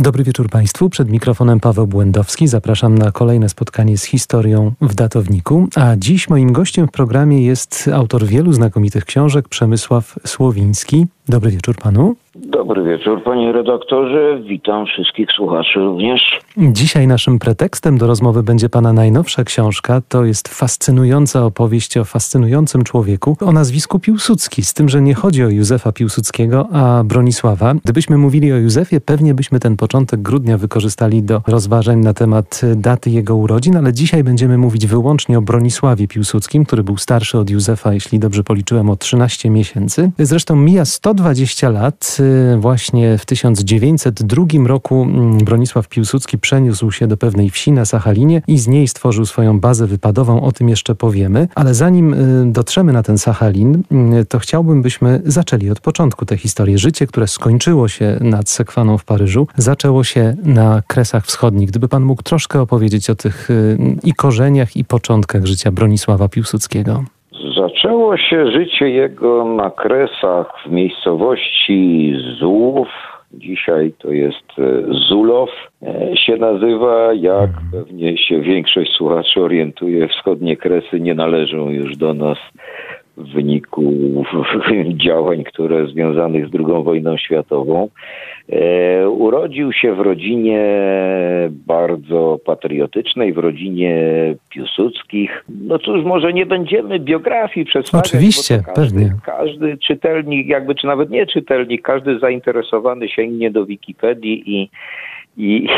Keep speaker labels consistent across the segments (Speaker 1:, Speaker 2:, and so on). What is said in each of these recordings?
Speaker 1: Dobry wieczór Państwu. Przed mikrofonem Paweł Błędowski. Zapraszam na kolejne spotkanie z historią w datowniku. A dziś moim gościem w programie jest autor wielu znakomitych książek Przemysław Słowiński. Dobry wieczór panu.
Speaker 2: Dobry wieczór, panie redaktorze. Witam wszystkich słuchaczy również.
Speaker 1: Dzisiaj naszym pretekstem do rozmowy będzie pana najnowsza książka. To jest fascynująca opowieść o fascynującym człowieku o nazwisku Piłsudski. Z tym, że nie chodzi o Józefa Piłsudskiego, a Bronisława. Gdybyśmy mówili o Józefie, pewnie byśmy ten początek grudnia wykorzystali do rozważań na temat daty jego urodzin, ale dzisiaj będziemy mówić wyłącznie o Bronisławie Piłsudskim, który był starszy od Józefa, jeśli dobrze policzyłem, o 13 miesięcy. Zresztą mija 120 lat właśnie w 1902 roku mm, Bronisław Piłsudski przeniósł się do pewnej wsi na Sachalinie i z niej stworzył swoją bazę wypadową. O tym jeszcze powiemy. Ale zanim y, dotrzemy na ten Sachalin, y, to chciałbym, byśmy zaczęli od początku tę historię. Życie, które skończyło się nad Sekwaną w Paryżu, zaczęło się na Kresach Wschodnich. Gdyby pan mógł troszkę opowiedzieć o tych y, i korzeniach, i początkach życia Bronisława Piłsudskiego.
Speaker 2: Zaczęło się życie jego na Kresach w miejscowości Zułów. Dzisiaj to jest e, Zulow e, się nazywa. Jak pewnie się większość słuchaczy orientuje, wschodnie Kresy nie należą już do nas w wyniku działań, które związanych z II wojną światową. E, urodził się w rodzinie bardzo patriotycznej, w rodzinie Piłsudskich. No cóż, może nie będziemy biografii przedstawiać.
Speaker 1: Oczywiście,
Speaker 2: każdy,
Speaker 1: pewnie.
Speaker 2: Każdy czytelnik, jakby czy nawet nie czytelnik, każdy zainteresowany sięgnie do Wikipedii i, i,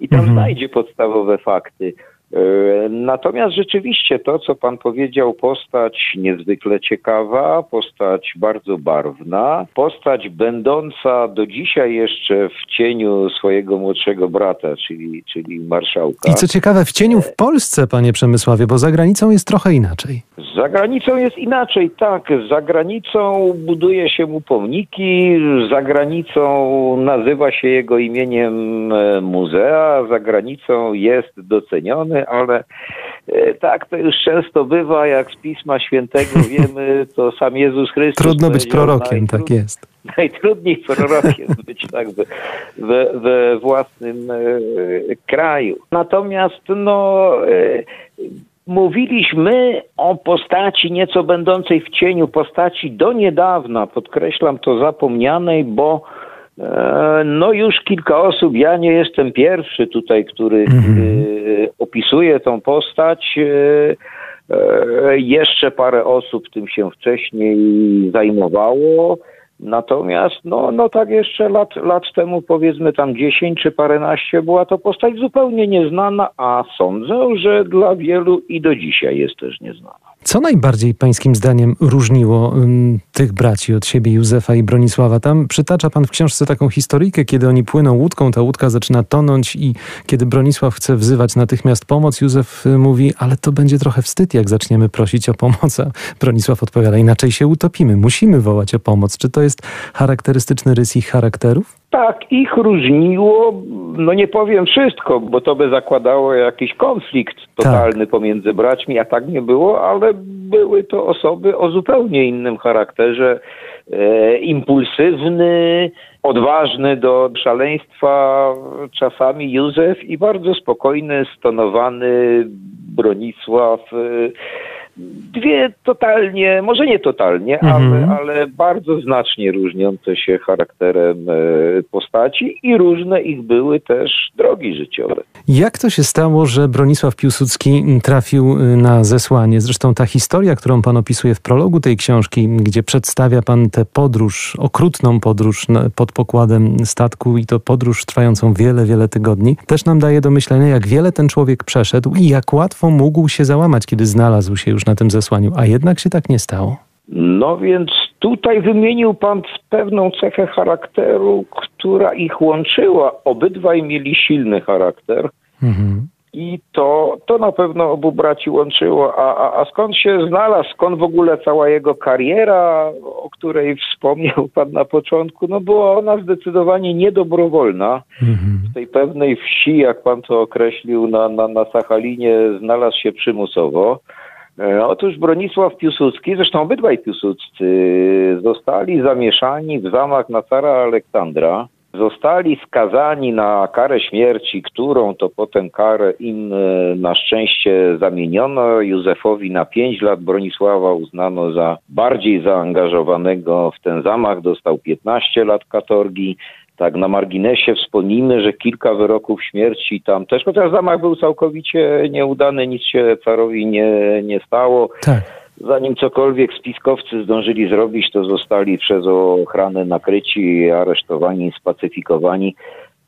Speaker 2: i tam
Speaker 1: Mhm.
Speaker 2: znajdzie podstawowe fakty. E, Natomiast rzeczywiście to, co pan powiedział, postać niezwykle ciekawa, postać bardzo barwna, postać będąca do dzisiaj jeszcze w cieniu swojego młodszego brata, czyli, czyli marszałka.
Speaker 1: I co ciekawe, w cieniu w Polsce, panie Przemysławie, bo za granicą jest trochę inaczej.
Speaker 2: Za granicą jest inaczej, tak. Za granicą buduje się mu pomniki, za granicą nazywa się jego imieniem e, muzea, za granicą jest doceniony, ale e, tak to już często bywa, jak z Pisma Świętego wiemy, to sam Jezus Chrystus
Speaker 1: Trudno być prorokiem, tak jest.
Speaker 2: najtrudniej prorokiem być tak we, we, własnym e, kraju. Natomiast no, e, mówiliśmy o postaci nieco będącej w cieniu, postaci do niedawna, podkreślam to zapomnianej, bo no już kilka osób, ja nie jestem pierwszy tutaj, który, który opisuje tą postać. E, e, Jeszcze parę osób tym się wcześniej zajmowało. Natomiast, no, no tak jeszcze lat, lat temu, powiedzmy tam 10 czy paręnaście, była to postać zupełnie nieznana, a sądzę, że dla wielu i do dzisiaj jest też nieznana.
Speaker 1: Co najbardziej pańskim zdaniem różniło ym, tych braci od siebie, Józefa i Bronisława? Tam przytacza pan w książce taką historyjkę, kiedy oni płyną łódką, ta łódka zaczyna tonąć i kiedy Bronisław chce wzywać natychmiast pomoc, Józef y, mówi, ale to będzie trochę wstyd, jak zaczniemy prosić o pomoc, a Bronisław odpowiada, inaczej się utopimy, musimy wołać o pomoc. Czy to jest charakterystyczny rys ich charakterów?
Speaker 2: Tak, ich różniło, no nie powiem wszystko, bo to by zakładało jakiś konflikt totalny pomiędzy braćmi, a tak nie było, ale były to osoby o zupełnie innym charakterze, e, impulsywny, odważny do szaleństwa czasami Józef i bardzo spokojny, stonowany Bronisław. e, Dwie totalnie, może nie totalnie,
Speaker 1: Mhm.
Speaker 2: ale, ale bardzo znacznie różniące się charakterem e, postaci i różne ich były też drogi życiowe.
Speaker 1: Jak to się stało, że Bronisław Piłsudski trafił y, na zesłanie? Zresztą ta historia, którą pan opisuje w prologu tej książki, gdzie przedstawia pan tę podróż, okrutną podróż pod pokładem statku i to podróż trwającą wiele, wiele tygodni, też nam daje do myślenia, jak wiele ten człowiek przeszedł i jak łatwo mógł się załamać, kiedy znalazł się już na tym zesłaniu, a jednak się tak nie stało.
Speaker 2: No więc tutaj wymienił pan pewną cechę charakteru, która ich łączyła. Obydwaj mieli silny charakter.
Speaker 1: Mhm.
Speaker 2: I to, to na pewno obu braci łączyło. A, a, a skąd się znalazł, skąd w ogóle cała jego kariera, o której wspomniał Pan na początku, no była ona zdecydowanie niedobrowolna.
Speaker 1: Mhm.
Speaker 2: W tej pewnej wsi, jak Pan to określił, na, na, na Sachalinie znalazł się przymusowo. E, Otóż Bronisław Piłsudski, zresztą obydwaj Piłsudscy, zostali zamieszani w zamach na cara Aleksandra. zostali skazani na karę śmierci, którą to potem karę im e, na szczęście zamieniono. Józefowi na 5 lat, Bronisława uznano za bardziej zaangażowanego w ten zamach, dostał 15 lat katorgi. Tak, na marginesie wspomnimy, że kilka wyroków śmierci tam też, chociaż zamach był całkowicie nieudany, nic się carowi nie, nie stało. Tak zanim cokolwiek spiskowcy zdążyli zrobić, to zostali przez ochranę nakryci, aresztowani, spacyfikowani.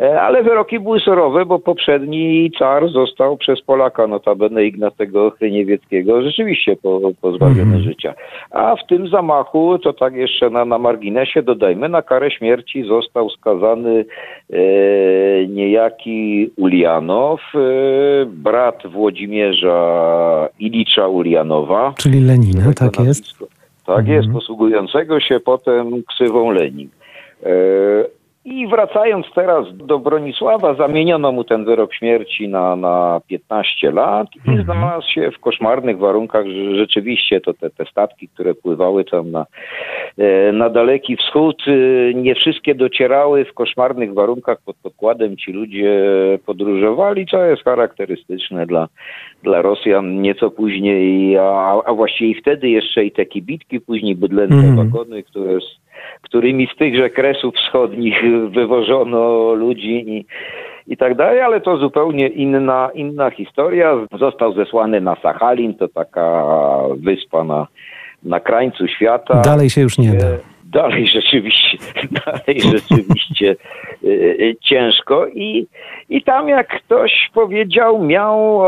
Speaker 2: E, ale wyroki były surowe, bo poprzedni car został przez Polaka, notabene Ignatego Chryniewieckiego, rzeczywiście pozbawiony mm -hmm. życia. A w tym zamachu, to tak jeszcze na, na marginesie dodajmy, na karę śmierci został skazany e, niejaki Ulianow, e, brat Włodzimierza Ilicza Ulianowa.
Speaker 1: Czyli Lenina, tak jest?
Speaker 2: Tak mm -hmm. jest, posługującego się potem ksywą Lenin. E, i wracając teraz do Bronisława, zamieniono mu ten wyrok śmierci na, na 15 lat i mhm. znalazł się w koszmarnych warunkach. Rzeczywiście to te, te statki, które pływały tam na, e, na daleki wschód, e, nie wszystkie docierały w koszmarnych warunkach pod pokładem. Ci ludzie podróżowali, co jest charakterystyczne dla, dla Rosjan nieco później, a, a właściwie wtedy jeszcze i te kibitki, później bydlęce mm. wagony, które którymi z tychże kresów wschodnich wywożono ludzi i, i tak dalej, ale to zupełnie inna, inna historia. Został zesłany na Sachalin, to taka wyspa na, na krańcu świata.
Speaker 1: Dalej się już nie da
Speaker 2: dalej rzeczywiście, dalej rzeczywiście y, y, ciężko i, i tam jak ktoś powiedział, miał,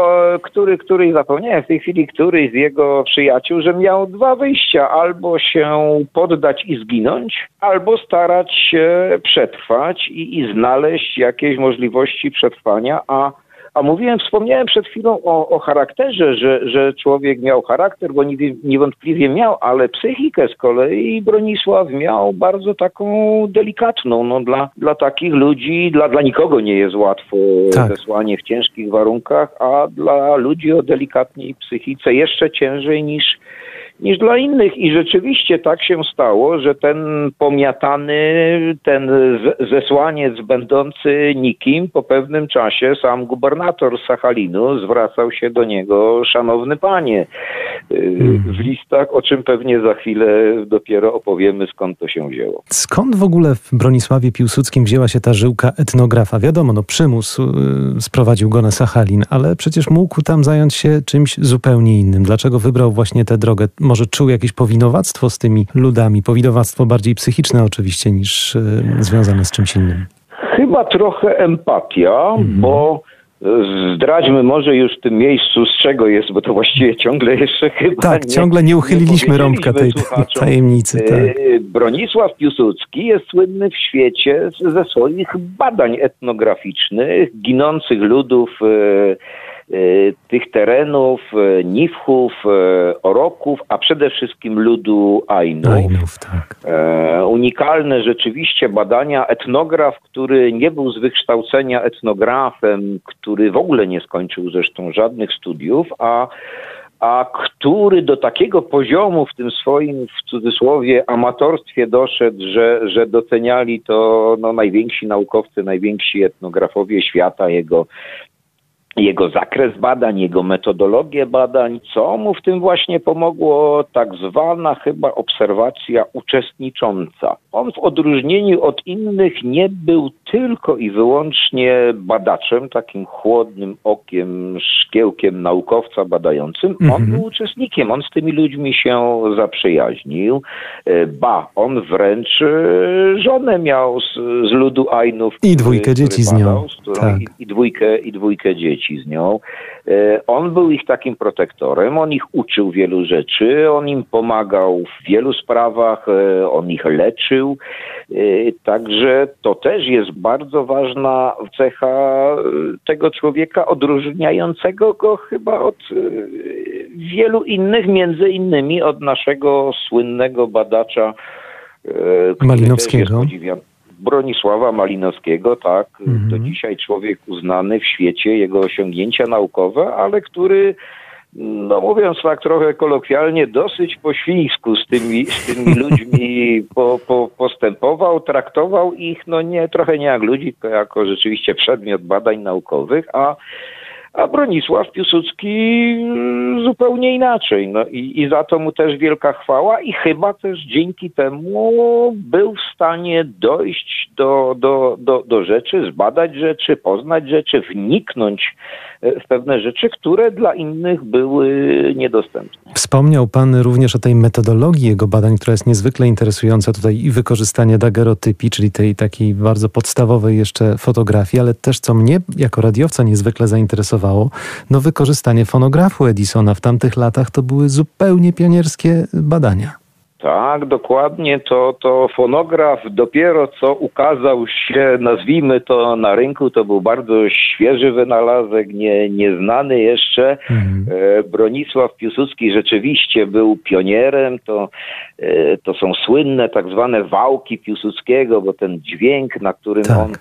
Speaker 2: który, który zapomniałem w tej chwili, któryś z jego przyjaciół, że miał dwa wyjścia, albo się poddać i zginąć, albo starać się przetrwać i, i znaleźć jakieś możliwości przetrwania, a a mówiłem, wspomniałem przed chwilą o, o charakterze, że, że człowiek miał charakter, bo niewątpliwie miał, ale psychikę z kolei Bronisław miał bardzo taką delikatną. No, dla, dla takich ludzi, dla, dla nikogo nie jest łatwo tak. zesłanie w ciężkich warunkach, a dla ludzi o delikatnej psychice jeszcze ciężej niż niż dla innych. I rzeczywiście tak się stało, że ten pomiatany, ten zesłaniec będący nikim po pewnym czasie sam gubernator Sachalinu zwracał się do niego, szanowny panie, y, w listach, o czym pewnie za chwilę dopiero opowiemy, skąd to się wzięło.
Speaker 1: Skąd w ogóle w Bronisławie Piłsudskim wzięła się ta żyłka etnografa? Wiadomo, no przymus y, sprowadził go na Sachalin, ale przecież mógł tam zająć się czymś zupełnie innym. Dlaczego wybrał właśnie tę drogę? Może czuł jakieś powinowactwo z tymi ludami, powinowactwo bardziej psychiczne oczywiście niż y, związane z czymś innym.
Speaker 2: Chyba trochę empatia, mhm. bo e, Zdradźmy może już w tym miejscu, z czego jest, bo to właściwie ciągle jeszcze chyba.
Speaker 1: Tak, nie, ciągle nie uchyliliśmy nie rąbka tej tajemnicy. Tak.
Speaker 2: E, Bronisław Piłsudski jest słynny w świecie ze swoich badań etnograficznych, ginących ludów Y, tych terenów, y, Niwchów, y, Oroków, a przede wszystkim ludu Ainów. Ainów tak. E, unikalne rzeczywiście badania. Etnograf, który nie był z wykształcenia etnografem, który w ogóle nie skończył zresztą żadnych studiów, a a który do takiego poziomu w tym swoim, w cudzysłowie, amatorstwie doszedł, że, że doceniali to no, najwięksi naukowcy, najwięksi etnografowie świata, jego jego zakres badań, jego metodologię badań, co mu w tym właśnie pomogło tak zwana chyba obserwacja uczestnicząca. On w odróżnieniu od innych nie był tylko i wyłącznie badaczem, takim chłodnym okiem, szkiełkiem naukowca badającym. On mhm. był uczestnikiem, on z tymi ludźmi się zaprzyjaźnił. E, ba, on wręcz e, żonę miał z, z ludu Ainów.
Speaker 1: I dwójkę dzieci z nią.
Speaker 2: Z tak. i, i, dwójkę, I dwójkę dzieci dzieci z nią. E, on był ich takim protektorem, on ich uczył wielu rzeczy, on im pomagał w wielu sprawach, e, on ich leczył. E, także to też jest bardzo ważna cecha tego człowieka, odróżniającego go chyba od wielu innych, między innymi od naszego słynnego badacza
Speaker 1: Malinowskiego.
Speaker 2: Bronisława Malinowskiego, tak, mhm. do dzisiaj człowiek uznany w świecie, jego osiągnięcia naukowe, ale który no mówiąc tak trochę kolokwialnie, dosyć po świńsku z tymi, z tymi ludźmi po, po, postępował, traktował ich no nie trochę nie jak ludzi, tylko jako rzeczywiście przedmiot badań naukowych, a a Bronisław Piłsudski mm, zupełnie inaczej. No i, i za to mu też wielka chwała i chyba też dzięki temu był w stanie dojść do, do, do, do rzeczy, zbadać rzeczy, poznać rzeczy, wniknąć e, w pewne rzeczy, które dla innych były niedostępne.
Speaker 1: Wspomniał Pan również o tej metodologii jego badań, która jest niezwykle interesująca tutaj i wykorzystanie dagerotypii, czyli tej takiej bardzo podstawowej jeszcze fotografii, ale też co mnie jako radiowca niezwykle zainteresowało, no wykorzystanie fonografu Edisona w tamtych latach to były zupełnie pionierskie badania.
Speaker 2: Tak, dokładnie. To, to fonograf dopiero co ukazał się, nazwijmy to na rynku, to był bardzo świeży wynalazek, nie, nieznany jeszcze. Mhm. E, Bronisław Piłsudski rzeczywiście był pionierem. To, e, to są słynne tak zwane wałki Piłsudskiego, bo ten dźwięk, na którym tak. on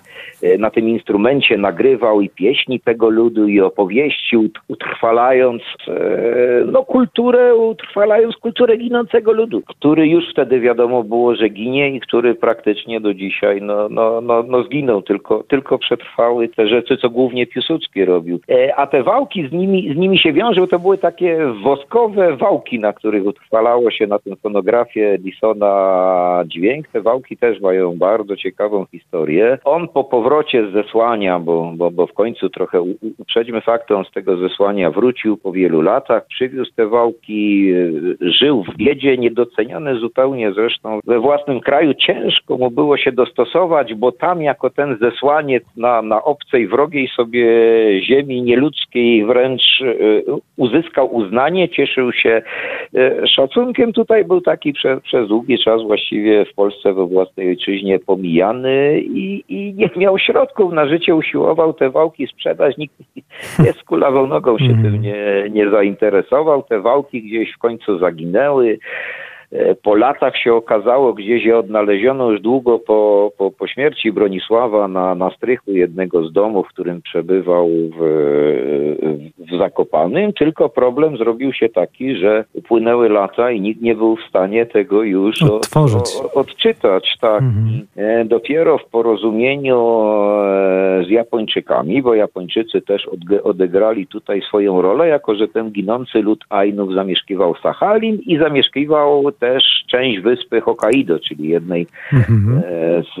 Speaker 2: e, na tym instrumencie nagrywał i pieśni tego ludu i opowieści, utrwalając no, kulturę, utrwalając kulturę ginącego ludu, który który już wtedy wiadomo było, że ginie i który praktycznie do dzisiaj no, no, no, no zginął, tylko, tylko przetrwały te rzeczy, co głównie Piłsudski robił. E, a te wałki z nimi, z nimi się wiążą, to były takie woskowe wałki, na których utrwalało się na tym fonografie Edisona dźwięk. Te wałki też mają bardzo ciekawą historię. On po powrocie z zesłania, bo, bo, bo w końcu trochę uprzedźmy fakty, on z tego zesłania wrócił po wielu latach, przywiózł te wałki, e, żył w biedzie, niedoceniony zupełnie zresztą we własnym kraju. Ciężko mu było się dostosować, bo tam jako ten zesłaniec na, na obcej, wrogiej sobie ziemi nieludzkiej wręcz y, uzyskał uznanie, cieszył się y, szacunkiem. Tutaj był taki prze, przez długi czas właściwie w Polsce we własnej ojczyźnie pomijany i, i nie miał środków na życie, usiłował te wałki sprzedać. Nikt nie z kulawą nogą się tym nie, nie zainteresował. Te wałki gdzieś w końcu zaginęły. E, po latach się okazało, gdzieś je odnaleziono już długo po, po, po śmierci Bronisława na, na strychu jednego z domów, w którym przebywał w, w Zakopanym, tylko problem zrobił się taki, że upłynęły lata i nikt nie był w stanie tego już
Speaker 1: Odtworzyć.
Speaker 2: Od, odczytać. Tak. Mhm. E, dopiero w porozumieniu e, z Japończykami, bo Japończycy też odegrali tutaj swoją rolę, jako że ten ginący lud Ainów zamieszkiwał Sachalin i zamieszkiwał też część wyspy Hokkaido, czyli jednej mhm. E, z,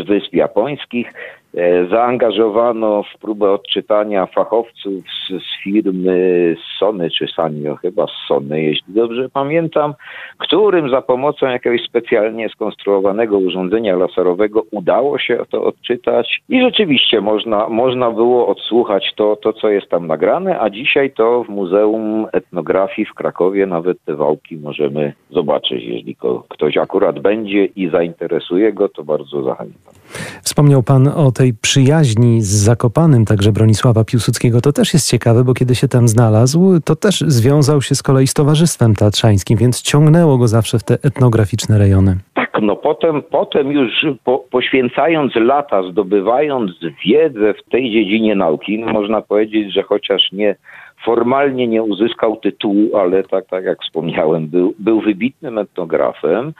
Speaker 2: z wysp japońskich. E, zaangażowano w próbę odczytania fachowców z, z firmy Sony, czy Sanyo, chyba z Sony, jeśli dobrze pamiętam, którym za pomocą jakiegoś specjalnie skonstruowanego urządzenia laserowego udało się to odczytać i rzeczywiście można, można było odsłuchać to, to, co jest tam nagrane, a dzisiaj to w Muzeum Etnografii w Krakowie nawet te wałki możemy zobaczyć. Jeśli ktoś akurat będzie i zainteresuje go, to bardzo zachęcam.
Speaker 1: Wspomniał Pan o tej przyjaźni z Zakopanym, także Bronisława Piłsudskiego. To też jest ciekawe, bo kiedy się tam znalazł, to też związał się z kolei z Towarzystwem Tatrzańskim, więc ciągnęło go zawsze w te etnograficzne rejony.
Speaker 2: Tak, no potem, potem już po, poświęcając lata, zdobywając wiedzę w tej dziedzinie nauki, no można powiedzieć, że chociaż nie formalnie nie uzyskał tytułu, ale tak, tak jak wspomniałem, był, był wybitnym etnografem.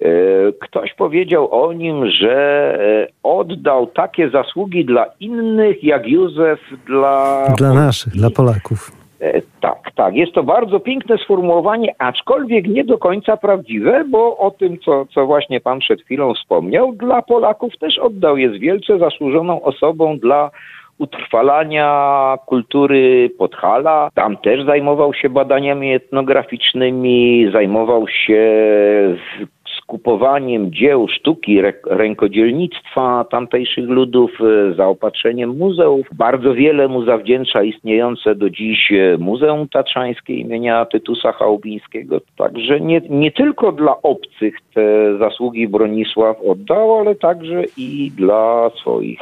Speaker 2: E, ktoś powiedział o nim, że e, oddał takie zasługi dla innych, jak Józef dla.
Speaker 1: Dla naszych, dla Polaków.
Speaker 2: E, tak, tak. Jest to bardzo piękne sformułowanie, aczkolwiek nie do końca prawdziwe, bo o tym, co, co właśnie pan przed chwilą wspomniał, dla Polaków też oddał. Jest wielce zasłużoną osobą dla utrwalania kultury Podhala. Tam też zajmował się badaniami etnograficznymi, zajmował się skupowaniem dzieł sztuki, rękodzielnictwa tamtejszych ludów, e, zaopatrzeniem muzeów. Bardzo wiele mu zawdzięcza istniejące do dziś e, Muzeum Tatrzańskie imienia Tytusa Chałubińskiego. Także nie, nie tylko dla obcych te zasługi Bronisław oddał, ale także i dla swoich.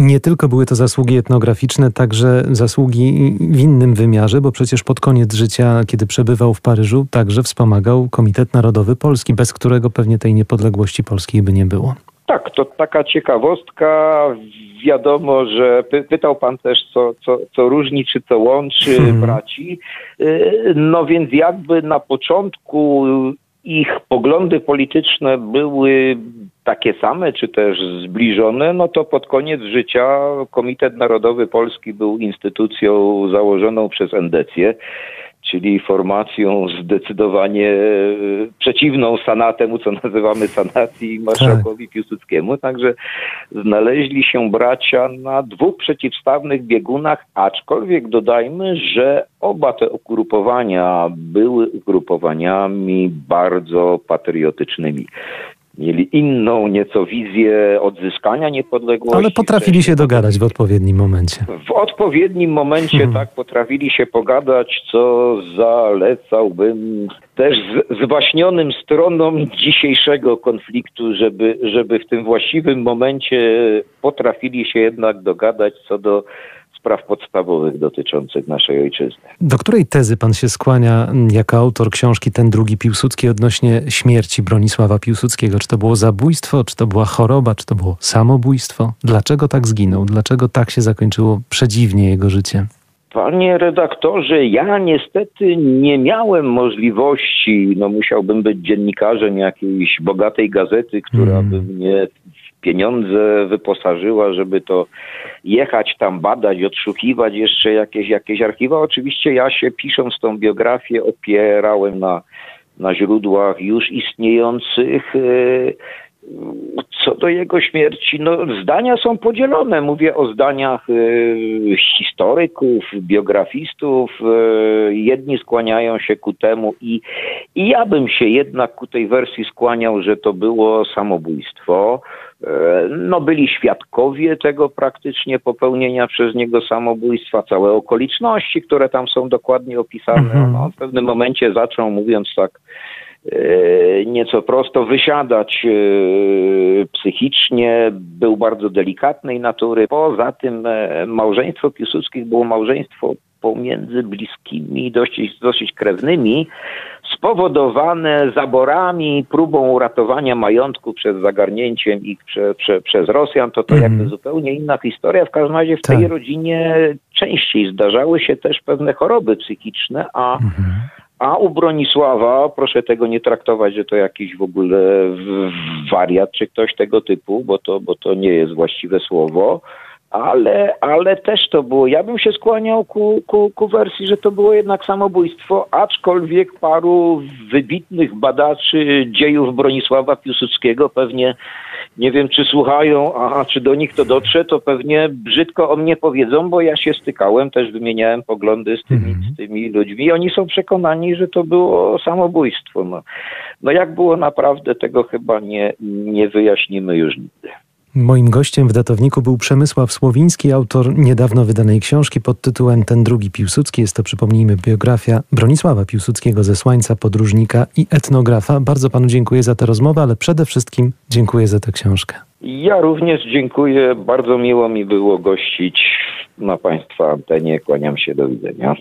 Speaker 1: Nie tylko były to zasługi etnograficzne, także zasługi w innym wymiarze, bo przecież pod koniec życia, kiedy przebywał w Paryżu, także wspomagał Komitet Narodowy Polski, bez którego pewnie tej niepodległości polskiej by nie było.
Speaker 2: Tak, to taka ciekawostka. Wiadomo, że py pytał pan też, co, co, co różni, czy co łączy hmm. braci. Y, no więc jakby na początku ich poglądy polityczne były takie same, czy też zbliżone, no to pod koniec życia Komitet Narodowy Polski był instytucją założoną przez Endecję czyli formacją zdecydowanie e, przeciwną Sana temu, co nazywamy sanacji marszałkowi tak. Piłsudskiemu. Także znaleźli się bracia na dwóch przeciwstawnych biegunach, aczkolwiek dodajmy, że oba te ugrupowania były ugrupowaniami bardzo patriotycznymi mieli inną nieco wizję odzyskania niepodległości.
Speaker 1: Ale potrafili się dogadać w odpowiednim momencie.
Speaker 2: W odpowiednim momencie hmm. tak potrafili się pogadać, co zalecałbym też zwaśnionym stronom dzisiejszego konfliktu, żeby, żeby w tym właściwym momencie potrafili się jednak dogadać co do spraw podstawowych dotyczących naszej ojczyzny.
Speaker 1: Do której tezy pan się skłania jako autor książki Ten drugi Piłsudski odnośnie śmierci Bronisława Piłsudskiego? Czy to było zabójstwo, czy to była choroba, czy to było samobójstwo? Dlaczego tak zginął? Dlaczego tak się zakończyło przedziwnie jego życie?
Speaker 2: Panie redaktorze, ja niestety nie miałem możliwości, no musiałbym być dziennikarzem jakiejś bogatej gazety, która mm. by mnie pieniądze wyposażyła, żeby to jechać tam, badać, odszukiwać jeszcze jakieś, jakieś archiwa. Oczywiście ja się pisząc tą biografię opierałem na, na źródłach już istniejących. E, co do jego śmierci, no zdania są podzielone. Mówię o zdaniach y, historyków, biografistów. Y, jedni skłaniają się ku temu i, i ja bym się jednak ku tej wersji skłaniał, że to było samobójstwo. E, no byli świadkowie tego praktycznie popełnienia przez niego samobójstwa, całe okoliczności, które tam są dokładnie opisane. Mhm. No, w pewnym momencie zaczął, mówiąc tak e, nieco prosto, wysiadać e, psychicznie, był bardzo delikatnej natury. Poza tym małżeństwo Piłsudskich było małżeństwo pomiędzy bliskimi, dosyć, dosyć krewnymi, spowodowane zaborami, próbą uratowania majątku przed zagarnięciem ich prze, prze, przez Rosjan, to to mm. jakby zupełnie inna historia. W każdym razie w tej tak. rodzinie częściej zdarzały się też pewne choroby psychiczne, a mm. A u Bronisława, proszę tego nie traktować, że to jakiś w ogóle wariat czy ktoś tego typu, bo to, bo to nie jest właściwe słowo ale, ale też to było. Ja bym się skłaniał ku, ku, ku wersji, że to było jednak samobójstwo, aczkolwiek paru wybitnych badaczy dziejów Bronisława Piłsudskiego pewnie, nie wiem czy słuchają, a czy do nich to dotrze, to pewnie brzydko o mnie powiedzą, bo ja się stykałem, też wymieniałem poglądy z tymi, mm. z tymi ludźmi i oni są przekonani, że to było samobójstwo. No, no jak było naprawdę, tego chyba nie, nie wyjaśnimy już nigdy.
Speaker 1: Moim gościem w datowniku był Przemysław Słowiński, autor niedawno wydanej książki pod tytułem Ten drugi Piłsudski. Jest to, przypomnijmy, biografia Bronisława Piłsudskiego ze Słańca, podróżnika i etnografa. Bardzo panu dziękuję za tę rozmowę, ale przede wszystkim dziękuję za tę książkę.
Speaker 2: Ja również dziękuję. Bardzo miło mi było gościć na państwa antenie. Kłaniam się. Do widzenia.